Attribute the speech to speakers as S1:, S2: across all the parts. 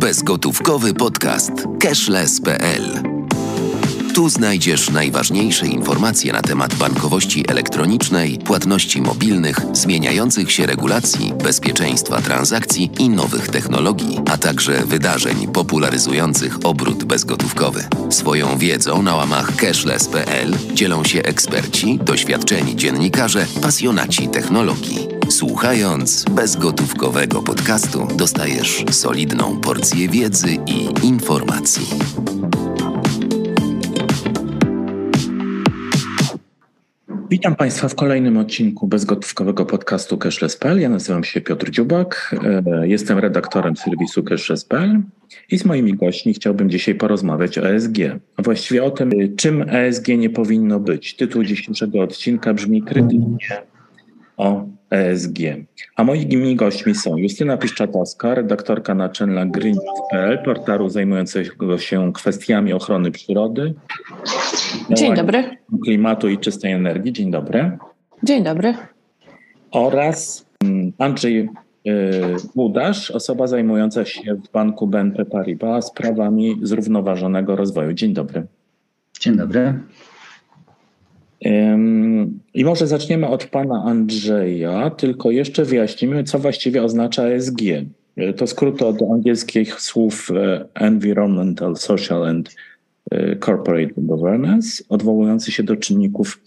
S1: Bezgotówkowy podcast cashless.pl. Tu znajdziesz najważniejsze informacje na temat bankowości elektronicznej, płatności mobilnych, zmieniających się regulacji, bezpieczeństwa transakcji i nowych technologii, a także wydarzeń popularyzujących obrót bezgotówkowy. Swoją wiedzą na łamach cashless.pl dzielą się eksperci, doświadczeni dziennikarze, pasjonaci technologii. Słuchając bezgotówkowego podcastu dostajesz solidną porcję wiedzy i informacji.
S2: Witam Państwa w kolejnym odcinku bezgotówkowego podcastu Cashless.pl. Ja nazywam się Piotr Dziubak, e, jestem redaktorem serwisu Cashless.pl i z moimi gośćmi chciałbym dzisiaj porozmawiać o ESG, a właściwie o tym, czym ESG nie powinno być. Tytuł dzisiejszego odcinka brzmi krytycznie o ESG. A moimi gośćmi są Justyna Piszczatowska, redaktorka naczelna Green.pl, portalu zajmującego się kwestiami ochrony przyrody.
S3: Dzień dobry.
S2: Klimatu i czystej energii. Dzień dobry.
S3: Dzień dobry.
S2: Oraz mm, Andrzej Budasz, osoba zajmująca się w banku BNP Paribas sprawami zrównoważonego rozwoju. Dzień dobry.
S4: Dzień dobry.
S2: I może zaczniemy od pana Andrzeja, tylko jeszcze wyjaśnimy, co właściwie oznacza ESG. To skrót od angielskich słów e, Environmental, Social and e, Corporate Governance, odwołujący się do czynników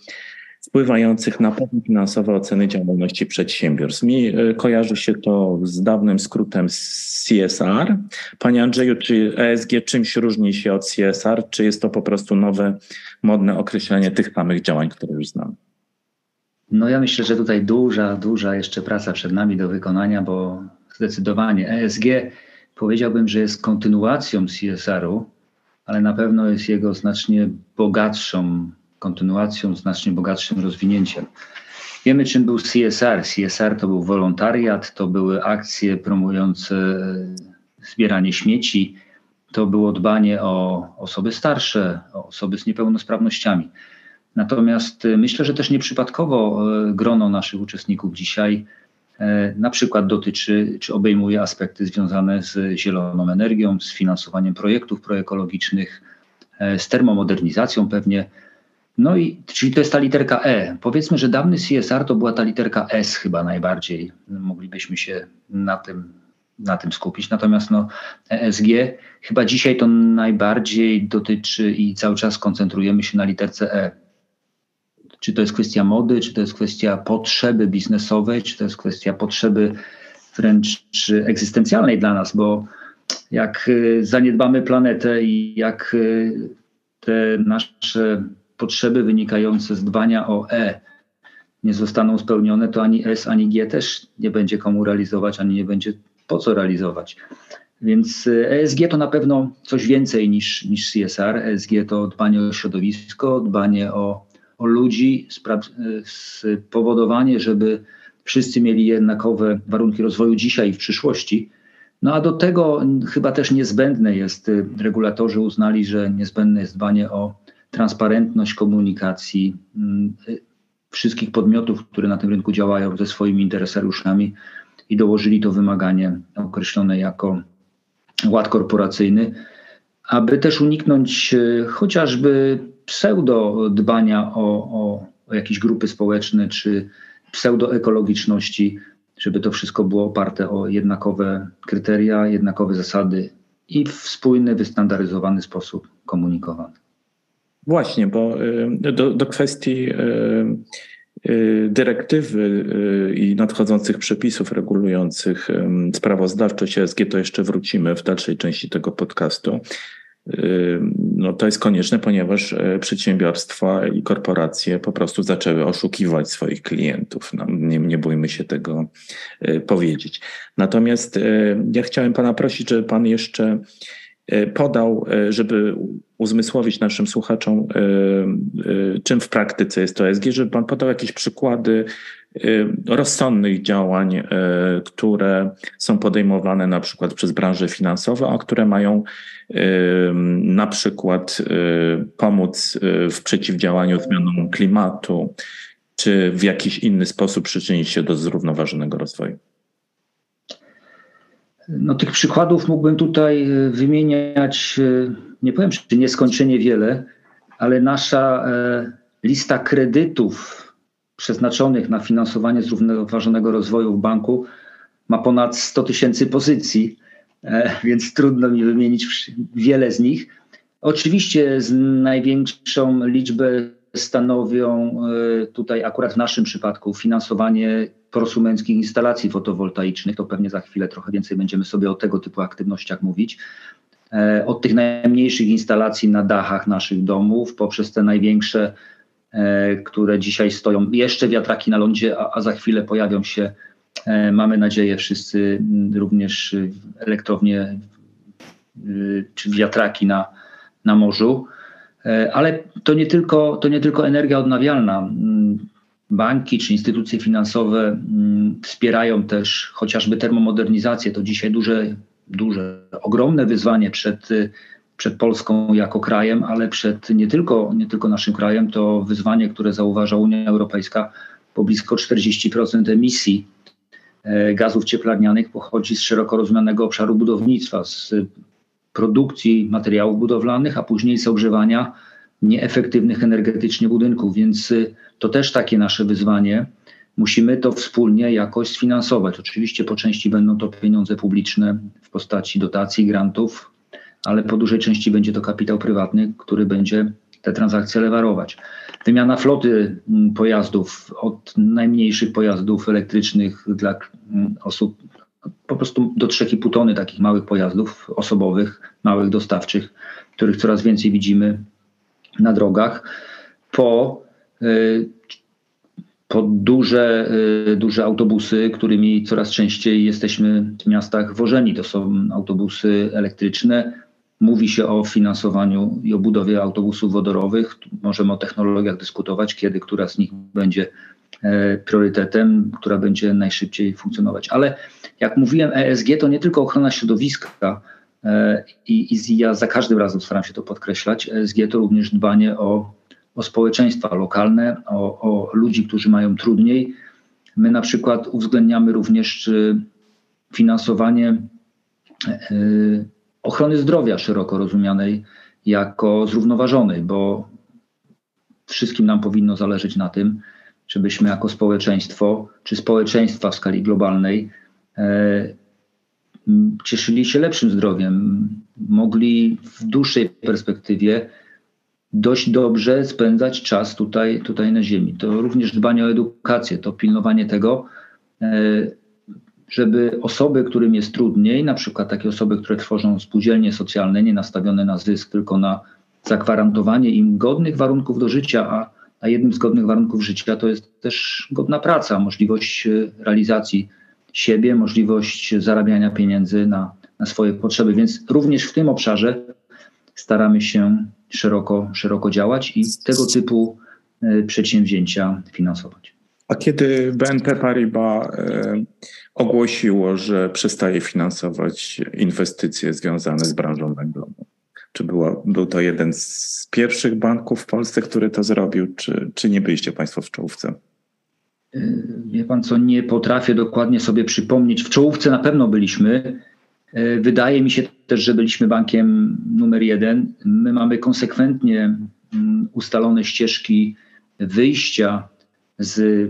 S2: wpływających na finansowe oceny działalności przedsiębiorstw. Mi e, kojarzy się to z dawnym skrótem CSR. Panie Andrzeju, czy ESG czymś różni się od CSR, czy jest to po prostu nowe, modne określenie tych samych działań, które już znamy?
S4: No ja myślę, że tutaj duża, duża jeszcze praca przed nami do wykonania, bo zdecydowanie ESG powiedziałbym, że jest kontynuacją CSR-u, ale na pewno jest jego znacznie bogatszą kontynuacją, znacznie bogatszym rozwinięciem. Wiemy, czym był CSR. CSR to był wolontariat, to były akcje promujące zbieranie śmieci, to było dbanie o osoby starsze, o osoby z niepełnosprawnościami. Natomiast y, myślę, że też nieprzypadkowo y, grono naszych uczestników dzisiaj y, na przykład dotyczy czy obejmuje aspekty związane z zieloną energią, z finansowaniem projektów proekologicznych, z termomodernizacją pewnie. No i czyli to jest ta literka E. Powiedzmy, że dawny CSR to była ta literka S chyba najbardziej. Moglibyśmy się na tym, na tym skupić. Natomiast no, ESG chyba dzisiaj to najbardziej dotyczy i cały czas koncentrujemy się na literce E. Czy to jest kwestia mody, czy to jest kwestia potrzeby biznesowej, czy to jest kwestia potrzeby wręcz egzystencjalnej dla nas, bo jak y, zaniedbamy planetę i jak y, te nasze potrzeby wynikające z dbania o E nie zostaną spełnione, to ani S, ani G też nie będzie komu realizować, ani nie będzie po co realizować. Więc ESG to na pewno coś więcej niż, niż CSR. ESG to dbanie o środowisko, dbanie o ludzi, spowodowanie, żeby wszyscy mieli jednakowe warunki rozwoju dzisiaj i w przyszłości. No a do tego chyba też niezbędne jest, regulatorzy uznali, że niezbędne jest dbanie o transparentność komunikacji mm, wszystkich podmiotów, które na tym rynku działają ze swoimi interesariuszami i dołożyli to wymaganie określone jako ład korporacyjny, aby też uniknąć e, chociażby pseudo dbania o, o, o jakieś grupy społeczne czy pseudoekologiczności, żeby to wszystko było oparte o jednakowe kryteria, jednakowe zasady i w spójny, wystandaryzowany sposób komunikowane.
S2: Właśnie, bo y, do, do kwestii y, dyrektywy i nadchodzących przepisów regulujących sprawozdawczość ESG to jeszcze wrócimy w dalszej części tego podcastu. No to jest konieczne, ponieważ przedsiębiorstwa i korporacje po prostu zaczęły oszukiwać swoich klientów. No, nie, nie bójmy się tego powiedzieć. Natomiast ja chciałem Pana prosić, żeby Pan jeszcze E, podał, e, żeby uzmysłowić naszym słuchaczom, e, czym w praktyce jest to ESG, żeby Pan podał jakieś przykłady rozsądnych działań, które są podejmowane na przykład przez branże finansowe, a które mają na przykład pomóc w przeciwdziałaniu zmianom klimatu, czy w jakiś inny sposób przyczynić się do zrównoważonego rozwoju.
S4: No, tych przykładów mógłbym tutaj wymieniać, nie powiem, czy nieskończenie wiele, ale nasza e, lista kredytów przeznaczonych na finansowanie zrównoważonego rozwoju w banku ma ponad 100 tysięcy pozycji, więc trudno mi wymienić wiele z nich. Oczywiście z największą liczbę stanowią tutaj akurat w naszym przypadku finansowanie prosumenckich instalacji fotowoltaicznych, to pewnie za chwilę trochę więcej będziemy sobie o tego typu aktywnościach mówić. E, od tych najmniejszych instalacji na dachach naszych domów, poprzez te największe, e, które dzisiaj stoją, jeszcze wiatraki na lądzie, a, a za chwilę pojawią się, e, mamy nadzieję, wszyscy również elektrownie czy wiatraki na, na morzu. Ale to nie, tylko, to nie tylko energia odnawialna banki czy instytucje finansowe mm, wspierają też chociażby termomodernizację. To dzisiaj duże, duże, ogromne wyzwanie przed, przed Polską jako krajem, ale przed nie tylko, nie tylko naszym krajem. To wyzwanie, które zauważa Unia Europejska, bo blisko 40% emisji e, gazów cieplarnianych pochodzi z szeroko rozumianego obszaru budownictwa, z produkcji materiałów budowlanych, a później z ogrzewania nieefektywnych energetycznie budynków, więc y, to też takie nasze wyzwanie. Musimy to wspólnie jakoś sfinansować. Oczywiście po części będą to pieniądze publiczne w postaci dotacji, grantów, ale po dużej części będzie to kapitał prywatny, który będzie te transakcje lewarować. Wymiana floty mm, pojazdów od najmniejszych pojazdów elektrycznych dla mm, osób po prostu do 3,5 tony takich małych pojazdów osobowych, małych dostawczych, których coraz więcej widzimy na drogach, po, y, po duże, y, duże autobusy, którymi coraz częściej jesteśmy w miastach wożeni. To są autobusy elektryczne. Mówi się o finansowaniu i o budowie autobusów wodorowych. Możemy o technologiach dyskutować, kiedy która z nich będzie e, priorytetem, która będzie najszybciej funkcjonować. Ale jak mówiłem, ESG to nie tylko ochrona środowiska, E, I, I, ja za każdym razem staram się to podkreślać. ESG to również dbanie o, o społeczeństwa lokalne, o, o ludzi, którzy mają trudniej. My na przykład uwzględniamy również finansowanie e, ochrony zdrowia szeroko rozumianej jako zrównoważonej, bo wszystkim nam powinno zależeć na tym, żebyśmy jako społeczeństwo, czy społeczeństwa w skali globalnej e, cieszyli się lepszym zdrowiem, mogli w dłuższej perspektywie dość dobrze spędzać czas tutaj, tutaj na Ziemi. To również dbanie o edukację, to pilnowanie tego, e, żeby osoby, którym jest trudniej, na przykład takie osoby, które tworzą spółdzielnie socjalne, nie nastawione na zysk, tylko na zagwarantowanie im godnych warunków do życia, a, a jednym z godnych warunków życia to jest też godna praca, możliwość e, realizacji siebie, możliwość zarabiania pieniędzy na, na swoje potrzeby. Więc również w tym obszarze staramy się szeroko, szeroko działać i tego typu e, przedsięwzięcia finansować.
S2: A kiedy BNP Paribas e, ogłosiło, że przestaje finansować inwestycje związane z branżą węglową? Czy był to jeden z pierwszych banków w Polsce, który to zrobił, czy, czy nie byliście Państwo w czołówce?
S4: Wie pan co, nie potrafię dokładnie sobie przypomnieć. W czołówce na pewno byliśmy. E, wydaje mi się też, że byliśmy bankiem numer jeden. My mamy konsekwentnie mm, ustalone ścieżki wyjścia z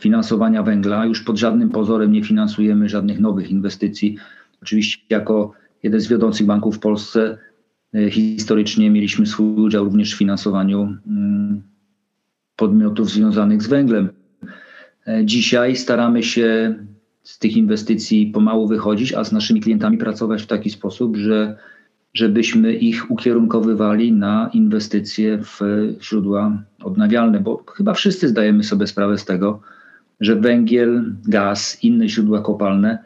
S4: finansowania węgla. Już pod żadnym pozorem nie finansujemy żadnych nowych inwestycji. Oczywiście jako jeden z wiodących banków w Polsce e, historycznie mieliśmy swój udział również w finansowaniu mm, podmiotów związanych z węglem. E, dzisiaj staramy się z tych inwestycji pomału wychodzić, a z naszymi klientami pracować w taki sposób, że żebyśmy ich ukierunkowywali na inwestycje w źródła odnawialne, bo chyba wszyscy zdajemy sobie sprawę z tego, że węgiel, gaz, inne źródła kopalne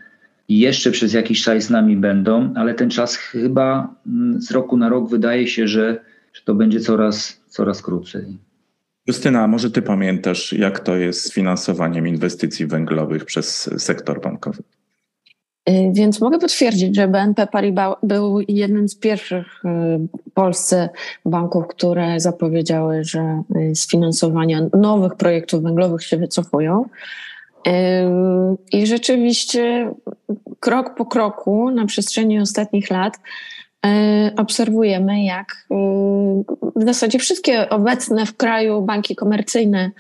S4: jeszcze przez jakiś czas z nami będą, ale ten czas chyba mm, z roku na rok wydaje się, że, że to będzie coraz, coraz krócej.
S2: Justyna, może ty pamiętasz, jak to jest z finansowaniem inwestycji węglowych przez sektor bankowy?
S3: Y, więc mogę potwierdzić, że BNP Paribas był jednym z pierwszych y, w Polsce banków, które zapowiedziały, że y, z finansowania nowych projektów węglowych się wycofują. I rzeczywiście krok po kroku na przestrzeni ostatnich lat obserwujemy, jak w zasadzie wszystkie obecne w kraju banki komercyjne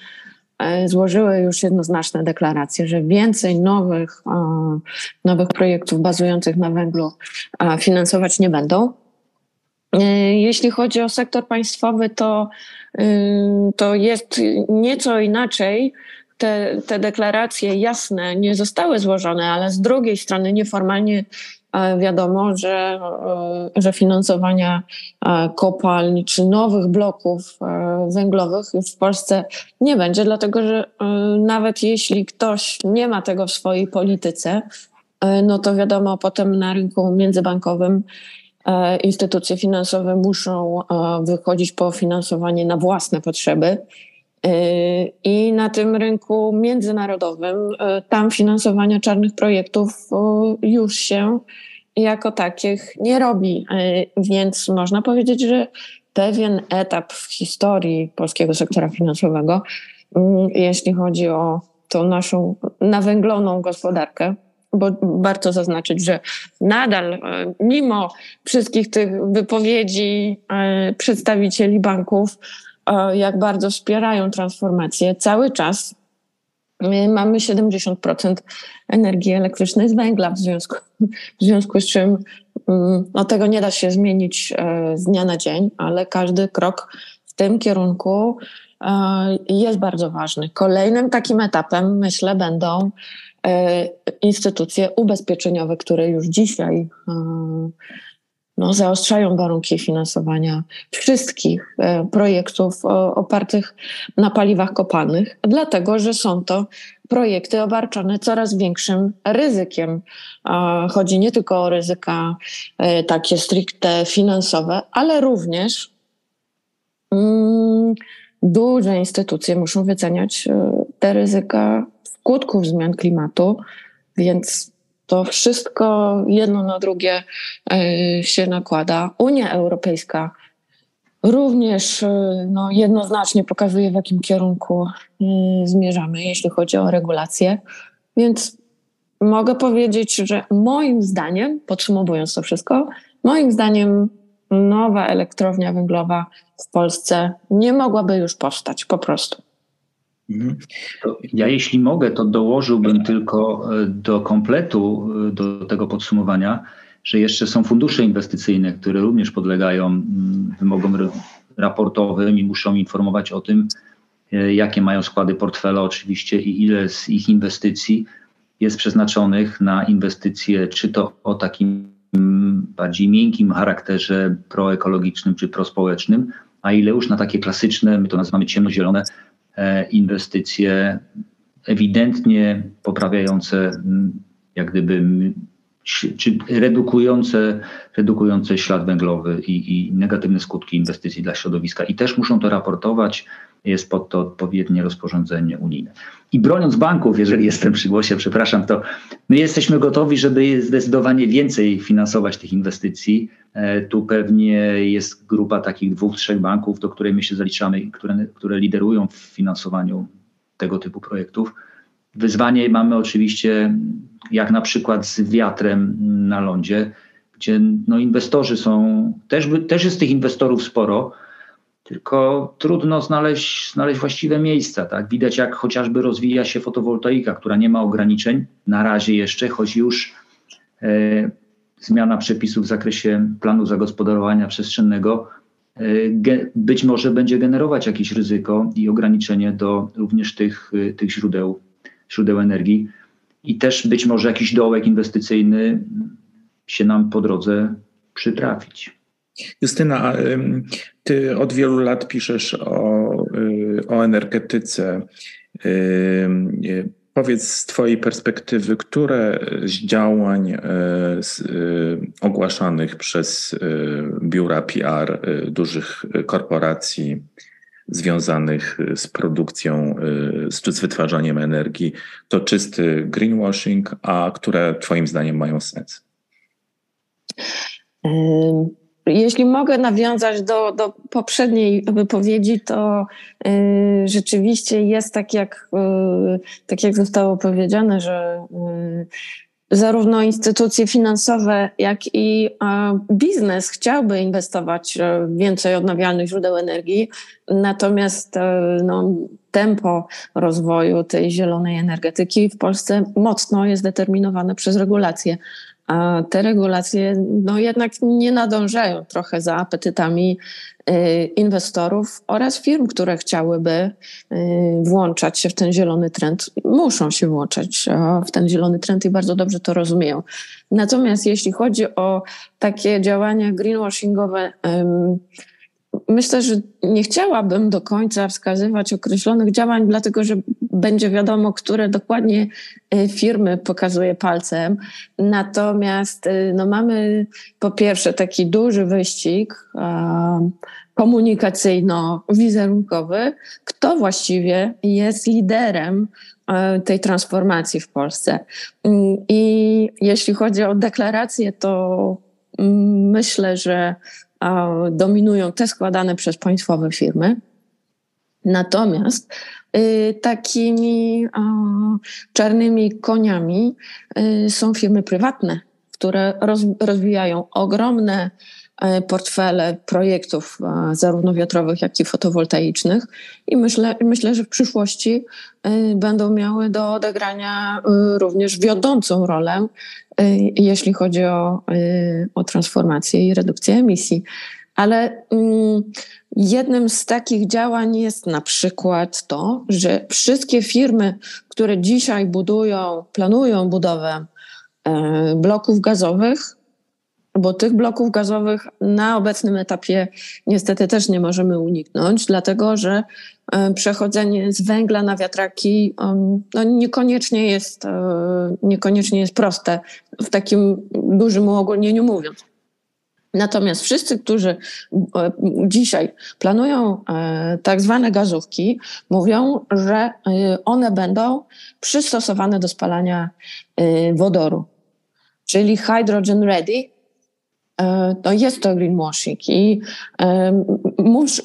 S3: złożyły już jednoznaczne deklaracje, że więcej nowych, nowych projektów bazujących na węglu finansować nie będą. Jeśli chodzi o sektor państwowy, to, to jest nieco inaczej te, te deklaracje jasne nie zostały złożone, ale z drugiej strony nieformalnie e, wiadomo, że, e, że finansowania e, kopalń czy nowych bloków węglowych już w Polsce nie będzie, dlatego że nawet jeśli ktoś nie ma tego w swojej polityce, no to wiadomo, potem na rynku międzybankowym instytucje finansowe muszą wychodzić po finansowanie na własne potrzeby. I na tym rynku międzynarodowym, e, tam finansowania czarnych projektów już się jako takich nie robi. Więc można powiedzieć, że pewien etap w historii polskiego sektora finansowego, jeśli chodzi o tą naszą nawęgloną gospodarkę, bo warto zaznaczyć, że nadal, mimo wszystkich tych wypowiedzi przedstawicieli banków, jak bardzo wspierają transformację. Cały czas mamy 70% energii elektrycznej z węgla, w związku, w związku z czym mm, no, tego nie da się zmienić e, z dnia na dzień, ale każdy krok w tym kierunku e, jest bardzo ważny. Kolejnym takim etapem, myślę, będą e, instytucje ubezpieczeniowe, które już dzisiaj no, zaostrzają warunki finansowania wszystkich e, projektów opartych na paliwach kopalnych, dlatego że są to projekty obarczone coraz większym ryzykiem. Chodzi nie tylko o ryzyka e, takie stricte finansowe, ale również mm, duże instytucje muszą wyceniać e, te ryzyka skutków zmian klimatu, więc to wszystko jedno na drugie e, się nakłada. Unia Europejska również e, no, jednoznacznie pokazuje, w jakim kierunku e, zmierzamy, jeśli chodzi o regulacje. Więc mogę powiedzieć, że moim zdaniem, podsumowując to wszystko, moim zdaniem nowa elektrownia węglowa w Polsce nie mogłaby już powstać po prostu.
S4: Mhm. Ja jeśli mogę, to dołożyłbym tylko e, do kompletu, e, do tego podsumowania, że jeszcze są fundusze inwestycyjne, które również podlegają wymogom raportowym i muszą informować o tym, e, jakie mają składy portfela oczywiście i ile z ich inwestycji jest przeznaczonych na inwestycje, czy to o takim bardziej miękkim charakterze proekologicznym czy prospołecznym, a ile już na takie klasyczne, my to nazywamy ciemnozielone, inwestycje ewidentnie poprawiające, jak gdyby, czy redukujące, redukujące ślad węglowy i, i negatywne skutki inwestycji dla środowiska. I też muszą to raportować, jest pod to odpowiednie rozporządzenie unijne. I broniąc banków, jeżeli jestem przy głosie, przepraszam, to my jesteśmy gotowi, żeby zdecydowanie więcej finansować tych inwestycji. E, tu pewnie jest grupa takich dwóch, trzech banków, do której my się zaliczamy, które, które liderują w finansowaniu tego typu projektów. Wyzwanie mamy oczywiście, jak na przykład z wiatrem na lądzie, gdzie no, inwestorzy są, też, też jest tych inwestorów sporo, tylko trudno znaleźć, znaleźć właściwe miejsca. Tak? Widać, jak chociażby rozwija się fotowoltaika, która nie ma ograniczeń na razie jeszcze, choć już e, zmiana przepisów w zakresie planu zagospodarowania przestrzennego e, być może będzie generować jakieś ryzyko i ograniczenie do również tych, tych źródeł, źródeł energii. I też być może jakiś dołek inwestycyjny się nam po drodze przytrafić.
S2: Justyna, ty od wielu lat piszesz o, y, o energetyce. Powiedz z Twojej perspektywy, które z działań y, y, ogłaszanych przez biura PR dużych korporacji związanych z produkcją czy z wytwarzaniem energii to czysty greenwashing, a które Twoim zdaniem mają sens?
S3: jeśli mogę nawiązać do, do poprzedniej wypowiedzi, to y, rzeczywiście jest tak jak, y, tak jak zostało powiedziane, że y, zarówno instytucje finansowe, jak i biznes chciałby inwestować więcej odnawialnych źródeł energii, natomiast no, tempo rozwoju tej zielonej energetyki w Polsce mocno jest determinowane przez regulacje a te regulacje no jednak nie nadążają trochę za apetytami y, inwestorów oraz firm, które chciałyby y, włączać się w ten zielony trend. Muszą się włączać w ten zielony trend i bardzo dobrze to rozumieją. Natomiast jeśli chodzi o takie działania greenwashingowe, Myślę, że nie chciałabym do końca wskazywać określonych działań, dlatego że będzie wiadomo, które dokładnie y, firmy pokazuje palcem. Natomiast y, no, mamy po pierwsze taki duży wyścig komunikacyjno-wizerunkowy, kto właściwie jest liderem y, tej transformacji w Polsce. I jeśli chodzi o deklaracje, to mm, myślę, że dominują te składane przez państwowe firmy. Natomiast y, takimi czarnymi koniami y, są firmy prywatne, które rozwijają ogromne portfele projektów, zarówno wiatrowych, jak i fotowoltaicznych, i myślę, myślę, że w przyszłości będą miały do odegrania również wiodącą rolę jeśli chodzi o, o transformację i redukcję emisji. Ale mm, jednym z takich działań jest na przykład to, że wszystkie firmy, które dzisiaj budują, planują budowę e, bloków gazowych, bo tych bloków gazowych na obecnym etapie niestety też nie możemy uniknąć, dlatego że e, przechodzenie z węgla na wiatraki no niekoniecznie, jest, e, niekoniecznie jest proste, w takim dużym uogólnieniu mówiąc. Natomiast wszyscy, którzy e, dzisiaj planują tak zwane gazówki, mówią, że one będą przystosowane do spalania wodoru, czyli hydrogen ready, no jest to greenwashing i mus,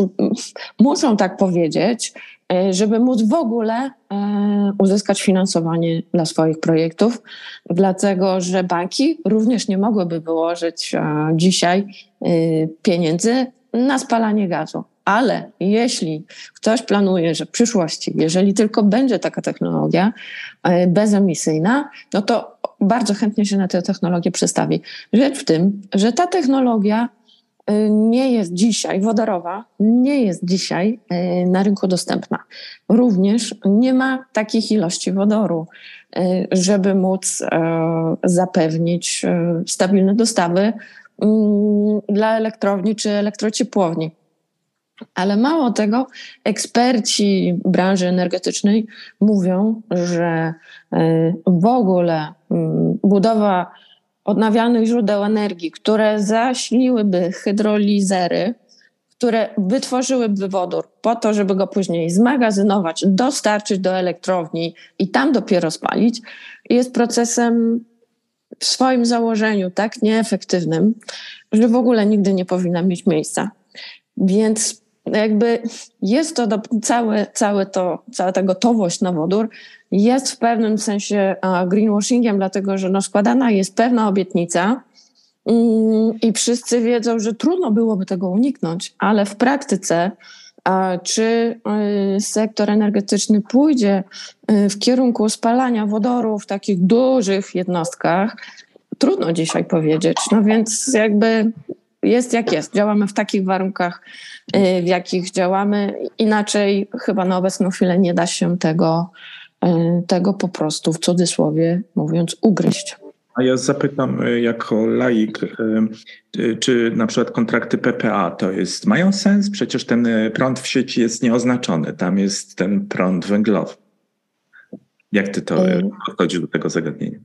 S3: muszą tak powiedzieć, e, żeby móc w ogóle uzyskać finansowanie dla swoich projektów, dlatego że banki również nie mogłyby wyłożyć dzisiaj pieniędzy na spalanie gazu. Ale jeśli ktoś planuje, że w przyszłości, jeżeli tylko będzie taka technologia bezemisyjna, no to bardzo chętnie się na tę technologię przestawi. Rzecz w tym, że ta technologia y, nie jest dzisiaj wodorowa, nie jest dzisiaj y, na rynku dostępna. Również nie ma takich ilości wodoru, żeby móc zapewnić stabilne dostawy mm, dla elektrowni czy elektrociepłowni. Ale mało tego, eksperci branży energetycznej mówią, że w ogóle mm, budowa odnawialnych źródeł energii, które zaśliłyby hydrolizery, które wytworzyłyby wodór po to, żeby go później zmagazynować, dostarczyć do elektrowni i tam dopiero spalić, jest procesem w swoim założeniu tak nieefektywnym, że w ogóle nigdy nie powinna mieć miejsca. Więc jakby jest to do, całe, całe to, cała ta gotowość na wodór jest w pewnym sensie greenwashingiem, dlatego że no składana jest pewna obietnica mm, i wszyscy wiedzą, że trudno byłoby tego uniknąć, ale w praktyce czy y, sektor energetyczny pójdzie y, w kierunku spalania wodoru w takich dużych jednostkach, trudno dzisiaj powiedzieć. No więc jakby jest jak jest. Działamy w takich warunkach, y, w jakich działamy. Inaczej chyba na obecną chwilę nie da się tego, y, tego po prostu w cudzysłowie mówiąc ugryźć.
S2: A ja zapytam y, jako laik, czy na przykład kontrakty PPA to jest, mają sens? Przecież ten prąd w sieci jest nieoznaczony, tam jest ten prąd węglowy. Jak ty to podchodzisz do tego zagadnienia?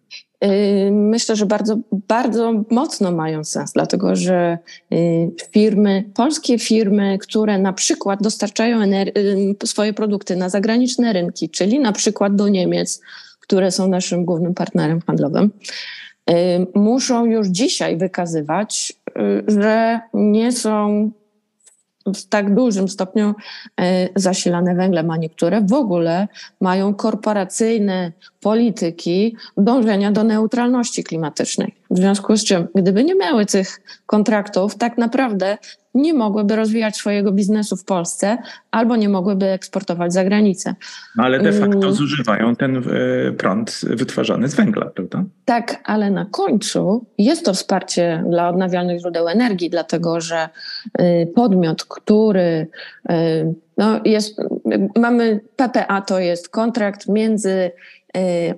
S3: Myślę, że bardzo, bardzo mocno mają sens, dlatego że firmy, polskie firmy, które na przykład dostarczają swoje produkty na zagraniczne rynki, czyli na przykład do Niemiec, które są naszym głównym partnerem handlowym, muszą już dzisiaj wykazywać że nie są w tak dużym stopniu e, zasilane węglem, a niektóre w ogóle mają korporacyjne polityki dążenia do neutralności klimatycznej. W związku z czym, gdyby nie miały tych kontraktów, tak naprawdę nie mogłyby rozwijać swojego biznesu w Polsce albo nie mogłyby eksportować za granicę.
S2: No ale de facto mm. zużywają ten e, prąd wytwarzany z węgla, prawda?
S3: Tak, ale na końcu jest to wsparcie dla odnawialnych źródeł energii, dlatego że y, podmiot, który y, no jest, mamy PPA, to jest kontrakt między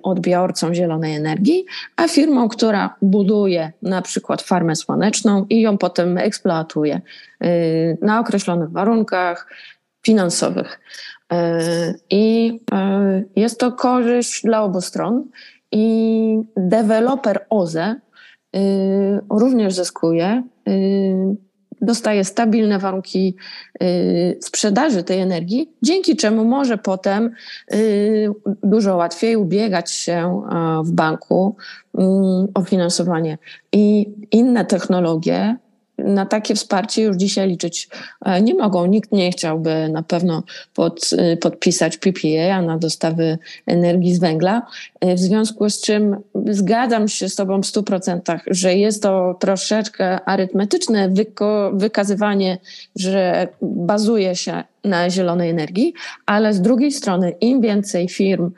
S3: odbiorcą zielonej energii, a firmą, która buduje na przykład farmę słoneczną i ją potem eksploatuje y, na określonych warunkach finansowych. Y, I jest to korzyść dla obu stron. I deweloper OZE również zyskuje dostaje stabilne warunki y, sprzedaży tej energii, dzięki czemu może potem y, dużo łatwiej ubiegać się w banku mm, o finansowanie. I inne technologie na takie wsparcie już dzisiaj liczyć e, nie mogą. Nikt nie chciałby na pewno pod, e, podpisać PPA na dostawy energii z węgla, e, w związku z czym zgadzam się z Tobą w 100%, że jest to troszeczkę arytmetyczne wykazywanie, że bazuje się na zielonej energii, ale z drugiej strony im więcej firm,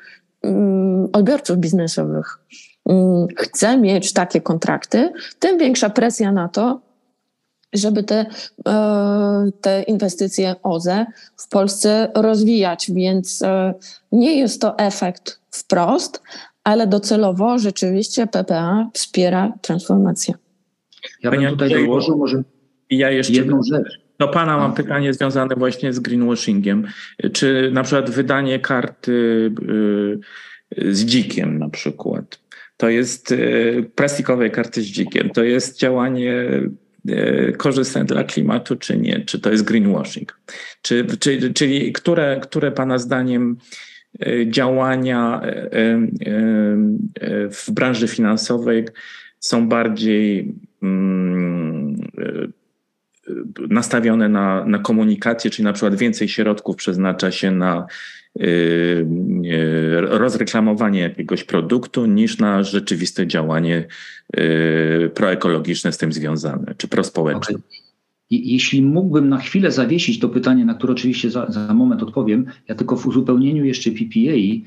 S3: mm, odbiorców biznesowych mm, chce mieć takie kontrakty, tym większa presja na to, żeby te, e, te inwestycje OZE w Polsce rozwijać. Więc e, nie jest to efekt wprost, ale docelowo rzeczywiście PPA wspiera transformację.
S4: Ja bym tutaj dołożył może ja jeszcze jedną rzecz.
S2: Do Pana mam pytanie związane właśnie z greenwashingiem. Czy na przykład wydanie karty y, z dzikiem na przykład, to jest y, plastikowej karty z dzikiem, to jest działanie korzystne dla klimatu, czy nie? Czy to jest greenwashing? Czy, czy, czyli które, które Pana zdaniem e, działania e, w branży finansowej są bardziej mm, nastawione na, na komunikację, czyli na przykład więcej środków przeznacza się na rozreklamowanie jakiegoś produktu niż na rzeczywiste działanie y, proekologiczne z tym związane, czy prospołeczne. Okay.
S4: Jeśli mógłbym na chwilę zawiesić to pytanie, na które oczywiście za, za moment odpowiem, ja tylko w uzupełnieniu jeszcze PPA,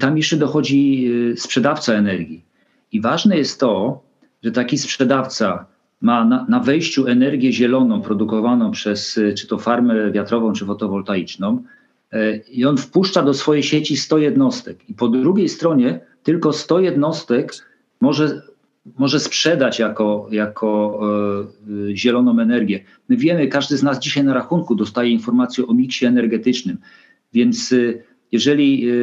S4: tam jeszcze dochodzi sprzedawca energii. I ważne jest to, że taki sprzedawca ma na, na, wejściu energię zieloną produkowaną przez czy to farmę wiatrową, czy fotowoltaiczną, i on wpuszcza do swojej sieci 100 jednostek. I po drugiej stronie tylko 100 jednostek może, może sprzedać jako, jako e, zieloną energię. My wiemy, każdy z nas dzisiaj na rachunku dostaje informację o miksie energetycznym, więc e, jeżeli e,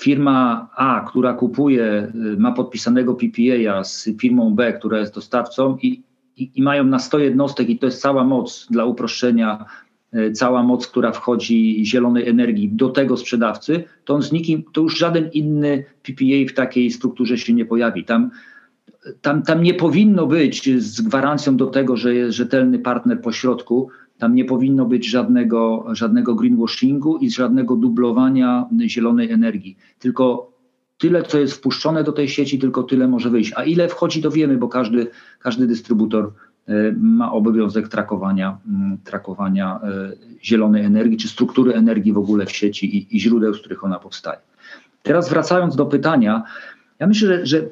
S4: firma A, która kupuje, e, ma podpisanego PPA z firmą B, która jest dostawcą i, i, i mają na 100 jednostek i to jest cała moc dla uproszczenia E, cała moc, która wchodzi zielonej energii do tego sprzedawcy, to on z nikim, to już żaden inny PPA w takiej strukturze się nie pojawi. Tam, tam, tam nie powinno być z gwarancją do tego, że jest rzetelny partner po środku, tam nie powinno być żadnego, żadnego greenwashingu i żadnego dublowania zielonej energii. Tylko tyle, co jest wpuszczone do tej sieci, tylko tyle może wyjść. A ile wchodzi, to wiemy, bo każdy, każdy dystrybutor E, ma obowiązek trakowania, mm, trakowania e, zielonej energii, czy struktury energii w ogóle w sieci i, i źródeł, z których ona powstaje. Teraz wracając do pytania, ja myślę, że, że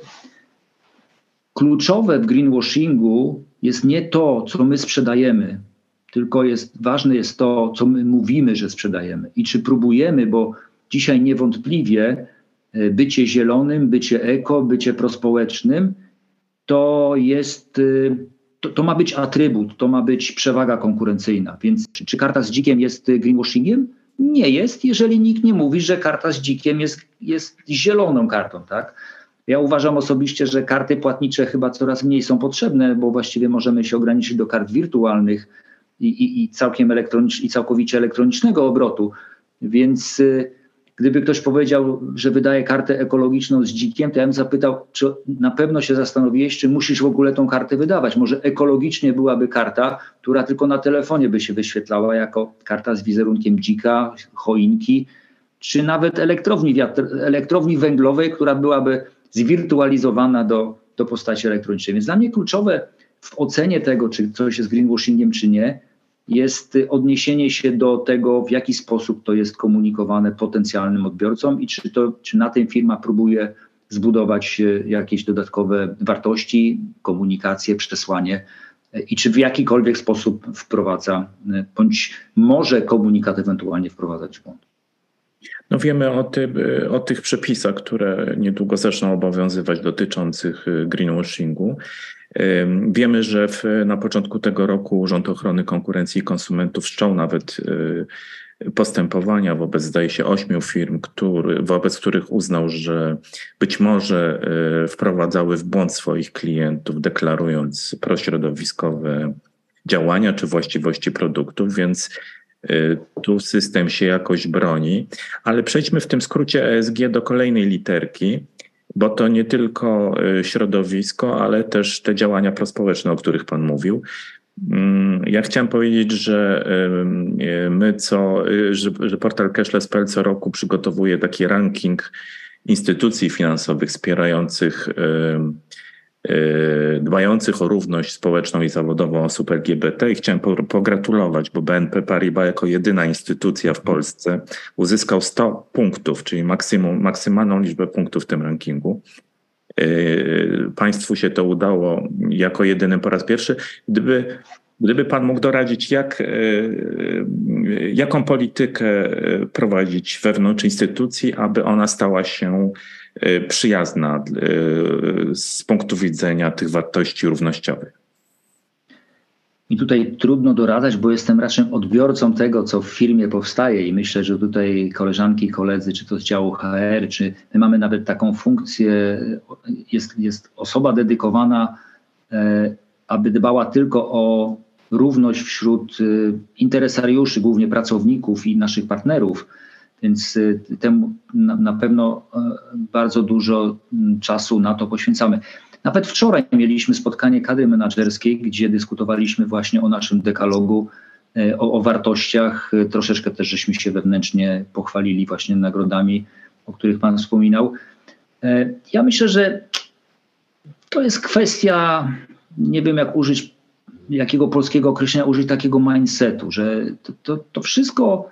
S4: kluczowe w greenwashingu jest nie to, co my sprzedajemy, tylko jest, ważne jest to, co my mówimy, że sprzedajemy i czy próbujemy, bo dzisiaj niewątpliwie e, bycie zielonym, bycie eko, bycie prospołecznym to jest to, to, ma być atrybut, to ma być przewaga konkurencyjna. Więc czy, czy karta z dzikiem jest y, greenwashingiem? Nie jest, jeżeli nikt nie mówi, że karta z dzikiem jest, jest zieloną kartą, tak? Ja uważam osobiście, że karty płatnicze chyba coraz mniej są potrzebne, bo właściwie możemy się ograniczyć do kart wirtualnych i, i, i całkiem elektronicz, i całkowicie elektronicznego obrotu. Więc y, gdyby ktoś powiedział, że wydaje kartę ekologiczną z dzikiem, to ja bym zapytał, czy na pewno się zastanowiłeś, czy musisz w ogóle tą kartę wydawać. Może ekologicznie byłaby karta, która tylko na telefonie by się wyświetlała jako karta z wizerunkiem dzika, choinki, czy nawet elektrowni, wiatr, elektrowni węglowej, która byłaby zwirtualizowana do, do postaci elektronicznej. Więc dla mnie kluczowe w ocenie tego, czy coś jest greenwashingiem, czy nie, jest odniesienie się do tego, w jaki sposób to jest komunikowane potencjalnym odbiorcom i czy, to, czy na tym firma próbuje zbudować e, jakieś dodatkowe wartości, komunikację, przesłanie e, i czy w jakikolwiek sposób wprowadza, e, bądź może komunikat ewentualnie wprowadzać w błąd.
S2: No wiemy o, ty, o tych przepisach, które niedługo zaczną obowiązywać dotyczących greenwashingu. Wiemy, że w, na początku tego roku Urząd Ochrony Konkurencji i Konsumentów wszczął nawet y, postępowania wobec, zdaje się, ośmiu firm, który, wobec których uznał, że być może y, wprowadzały w błąd swoich klientów, deklarując prośrodowiskowe działania czy właściwości produktów, więc y, tu system się jakoś broni. Ale przejdźmy w tym skrócie ESG do kolejnej literki bo to nie tylko y, środowisko, ale też te działania prospołeczne, o których Pan mówił. Mm, ja chciałem powiedzieć, że y, my co, y, że portal Cashless.pl co roku przygotowuje taki ranking instytucji finansowych wspierających Y, dbających o równość społeczną i zawodową osób LGBT i chciałem pogratulować, bo BNP Paribas jako jedyna instytucja w Polsce uzyskał 100 punktów, czyli maksimum, maksymalną liczbę punktów w tym rankingu. Y, państwu się to udało jako jedynym po raz pierwszy. Gdyby, gdyby Pan mógł doradzić, jak, y, jaką politykę prowadzić wewnątrz instytucji, aby ona stała się przyjazna y, z punktu widzenia tych wartości równościowych.
S4: I tutaj trudno doradzać, bo jestem raczej odbiorcą tego, co w firmie powstaje i myślę, że tutaj koleżanki koledzy, czy to z działu HR, czy my mamy nawet taką funkcję, jest, jest osoba dedykowana, e, aby dbała tylko o równość wśród e, interesariuszy, głównie pracowników i naszych partnerów więc y, temu na pewno e, bardzo dużo mm, czasu na to poświęcamy. Nawet wczoraj mieliśmy spotkanie kadry menedżerskiej, gdzie dyskutowaliśmy właśnie o naszym dekalogu, e, o, o, wartościach. Troszeczkę też żeśmy się wewnętrznie pochwalili właśnie nagrodami, o których Pan wspominał. E, ja myślę, że to jest kwestia, nie wiem jak użyć, jakiego polskiego określenia użyć takiego mindsetu, że to, to, to wszystko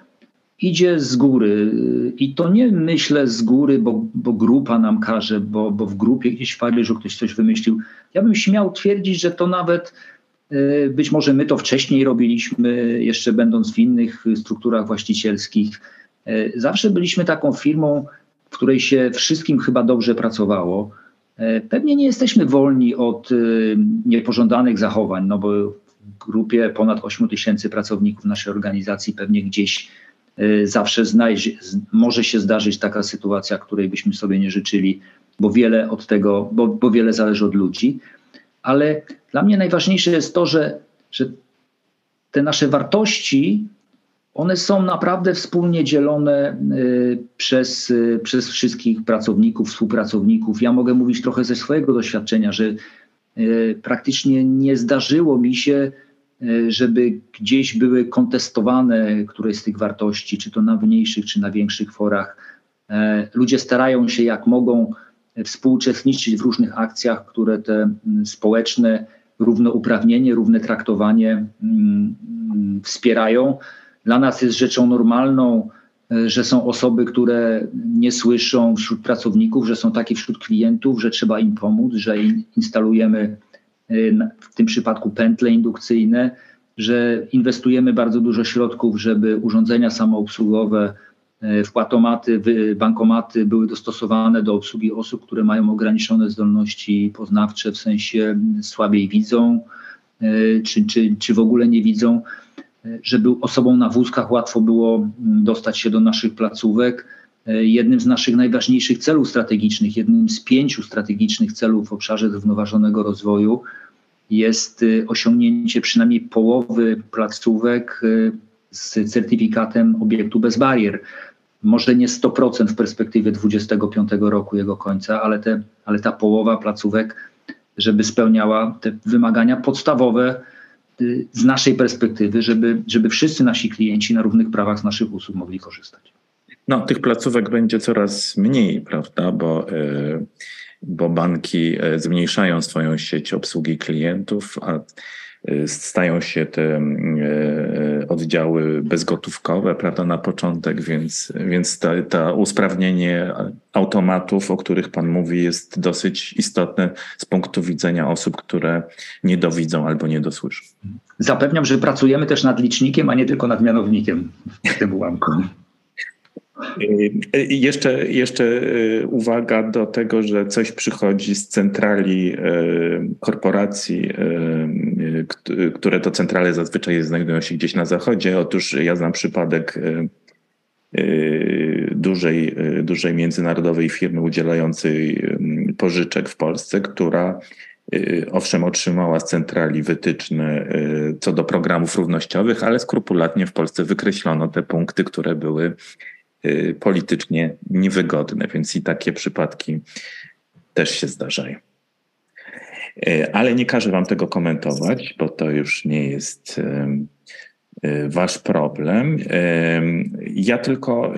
S4: idzie z góry. I to nie myślę z góry, bo, bo grupa nam każe, bo, bo w grupie gdzieś w Paryżu ktoś coś wymyślił. Ja bym śmiał twierdzić, że to nawet e, być może my to wcześniej robiliśmy, jeszcze będąc w innych strukturach właścicielskich. E, zawsze byliśmy taką firmą, w której się wszystkim chyba dobrze pracowało. E, pewnie nie jesteśmy wolni od niepożądanych zachowań, no bo w grupie ponad 8 tysięcy pracowników naszej organizacji pewnie gdzieś zawsze znajdzie, może się zdarzyć taka sytuacja, której byśmy sobie nie życzyli, bo wiele od tego, bo, bo wiele zależy od ludzi. Ale dla mnie najważniejsze jest to, że, że te nasze wartości, one są naprawdę wspólnie dzielone y, przez, y, przez wszystkich pracowników, współpracowników. Ja mogę mówić trochę ze swojego doświadczenia, że praktycznie nie zdarzyło mi się żeby gdzieś były kontestowane któreś z tych wartości, czy to na mniejszych, czy na większych forach. E, ludzie starają się jak mogą współuczestniczyć w różnych akcjach, które te społeczne równouprawnienie, równe traktowanie wspierają. Dla nas jest rzeczą normalną, e, że są osoby, które nie słyszą wśród pracowników, że są takie wśród klientów, że trzeba im pomóc, że instalujemy w tym przypadku pętle indukcyjne, że inwestujemy bardzo dużo środków, żeby urządzenia samoobsługowe, y, wpłatomaty, bankomaty były dostosowane do obsługi osób, które mają ograniczone zdolności poznawcze, w sensie słabiej widzą, y, czy, czy, czy w ogóle nie widzą, żeby osobom na wózkach łatwo było dostać się do naszych placówek jednym z naszych najważniejszych celów strategicznych, jednym z pięciu strategicznych celów w obszarze zrównoważonego rozwoju jest e, osiągnięcie przynajmniej połowy placówek e, z certyfikatem obiektu bez barier. może nie 100% w perspektywie 25 roku jego końca, ale, te, ale ta połowa placówek, żeby spełniała te wymagania podstawowe z naszej perspektywy, żeby, żeby wszyscy nasi klienci na równych prawach z naszych usług mogli korzystać.
S2: No, tych placówek będzie coraz mniej, prawda, bo, y, bo banki y, zmniejszają swoją sieć obsługi klientów, a stają się te e, oddziały bezgotówkowe, prawda, na początek, więc, więc ta usprawnienie automatów, o których Pan mówi, jest dosyć istotne z punktu widzenia osób, które nie dowidzą albo nie dosłyszą.
S4: Zapewniam, że pracujemy też nad licznikiem, a nie tylko nad mianownikiem w tym ułamku.
S2: Y, jeszcze, jeszcze y, uwaga do tego, że coś przychodzi z centrali y, korporacji, które to centrale zazwyczaj znajdują się gdzieś na zachodzie. Otóż ja znam przypadek dużej, dużej międzynarodowej firmy udzielającej pożyczek w Polsce, która owszem otrzymała z centrali wytyczne co do programów równościowych, ale skrupulatnie w Polsce wykreślono te punkty, które były politycznie niewygodne, więc i takie przypadki też się zdarzają. Y, ale nie każę Wam tego komentować, bo to już nie jest y, Wasz problem. Ja tylko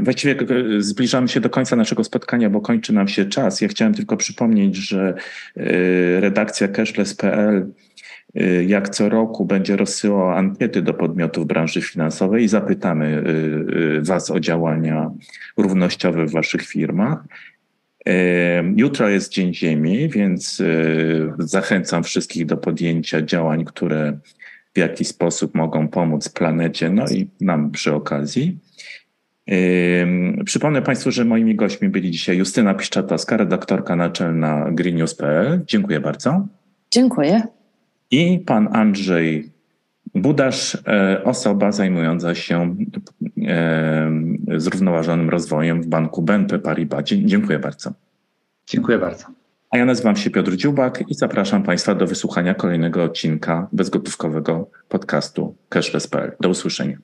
S2: właściwie zbliżamy się do końca naszego spotkania, bo kończy nam się czas. Ja chciałem tylko przypomnieć, że redakcja cashless.pl Y, jak co roku będzie rozsyłał ankiety do podmiotów branży finansowej i zapytamy y, y, Was o działania równościowe w Waszych firmach. Jutro jest Dzień Ziemi, więc zachęcam wszystkich do podjęcia działań, które w jakiś sposób mogą pomóc planecie, no i nam przy okazji. Przypomnę Państwu, że moimi gośćmi byli dzisiaj Justyna Piszczatowska, redaktorka naczelna greennews.pl. Dziękuję bardzo.
S3: Dziękuję
S2: i pan Andrzej Budasz, e, osoba zajmująca się e, zrównoważonym rozwojem w banku BNP Paribas. Dziękuję bardzo.
S4: Dziękuję bardzo.
S2: A ja nazywam się Piotr Dziubak i zapraszam Państwa do wysłuchania kolejnego odcinka bezgotówkowego podcastu Cashless.pl. Do usłyszenia.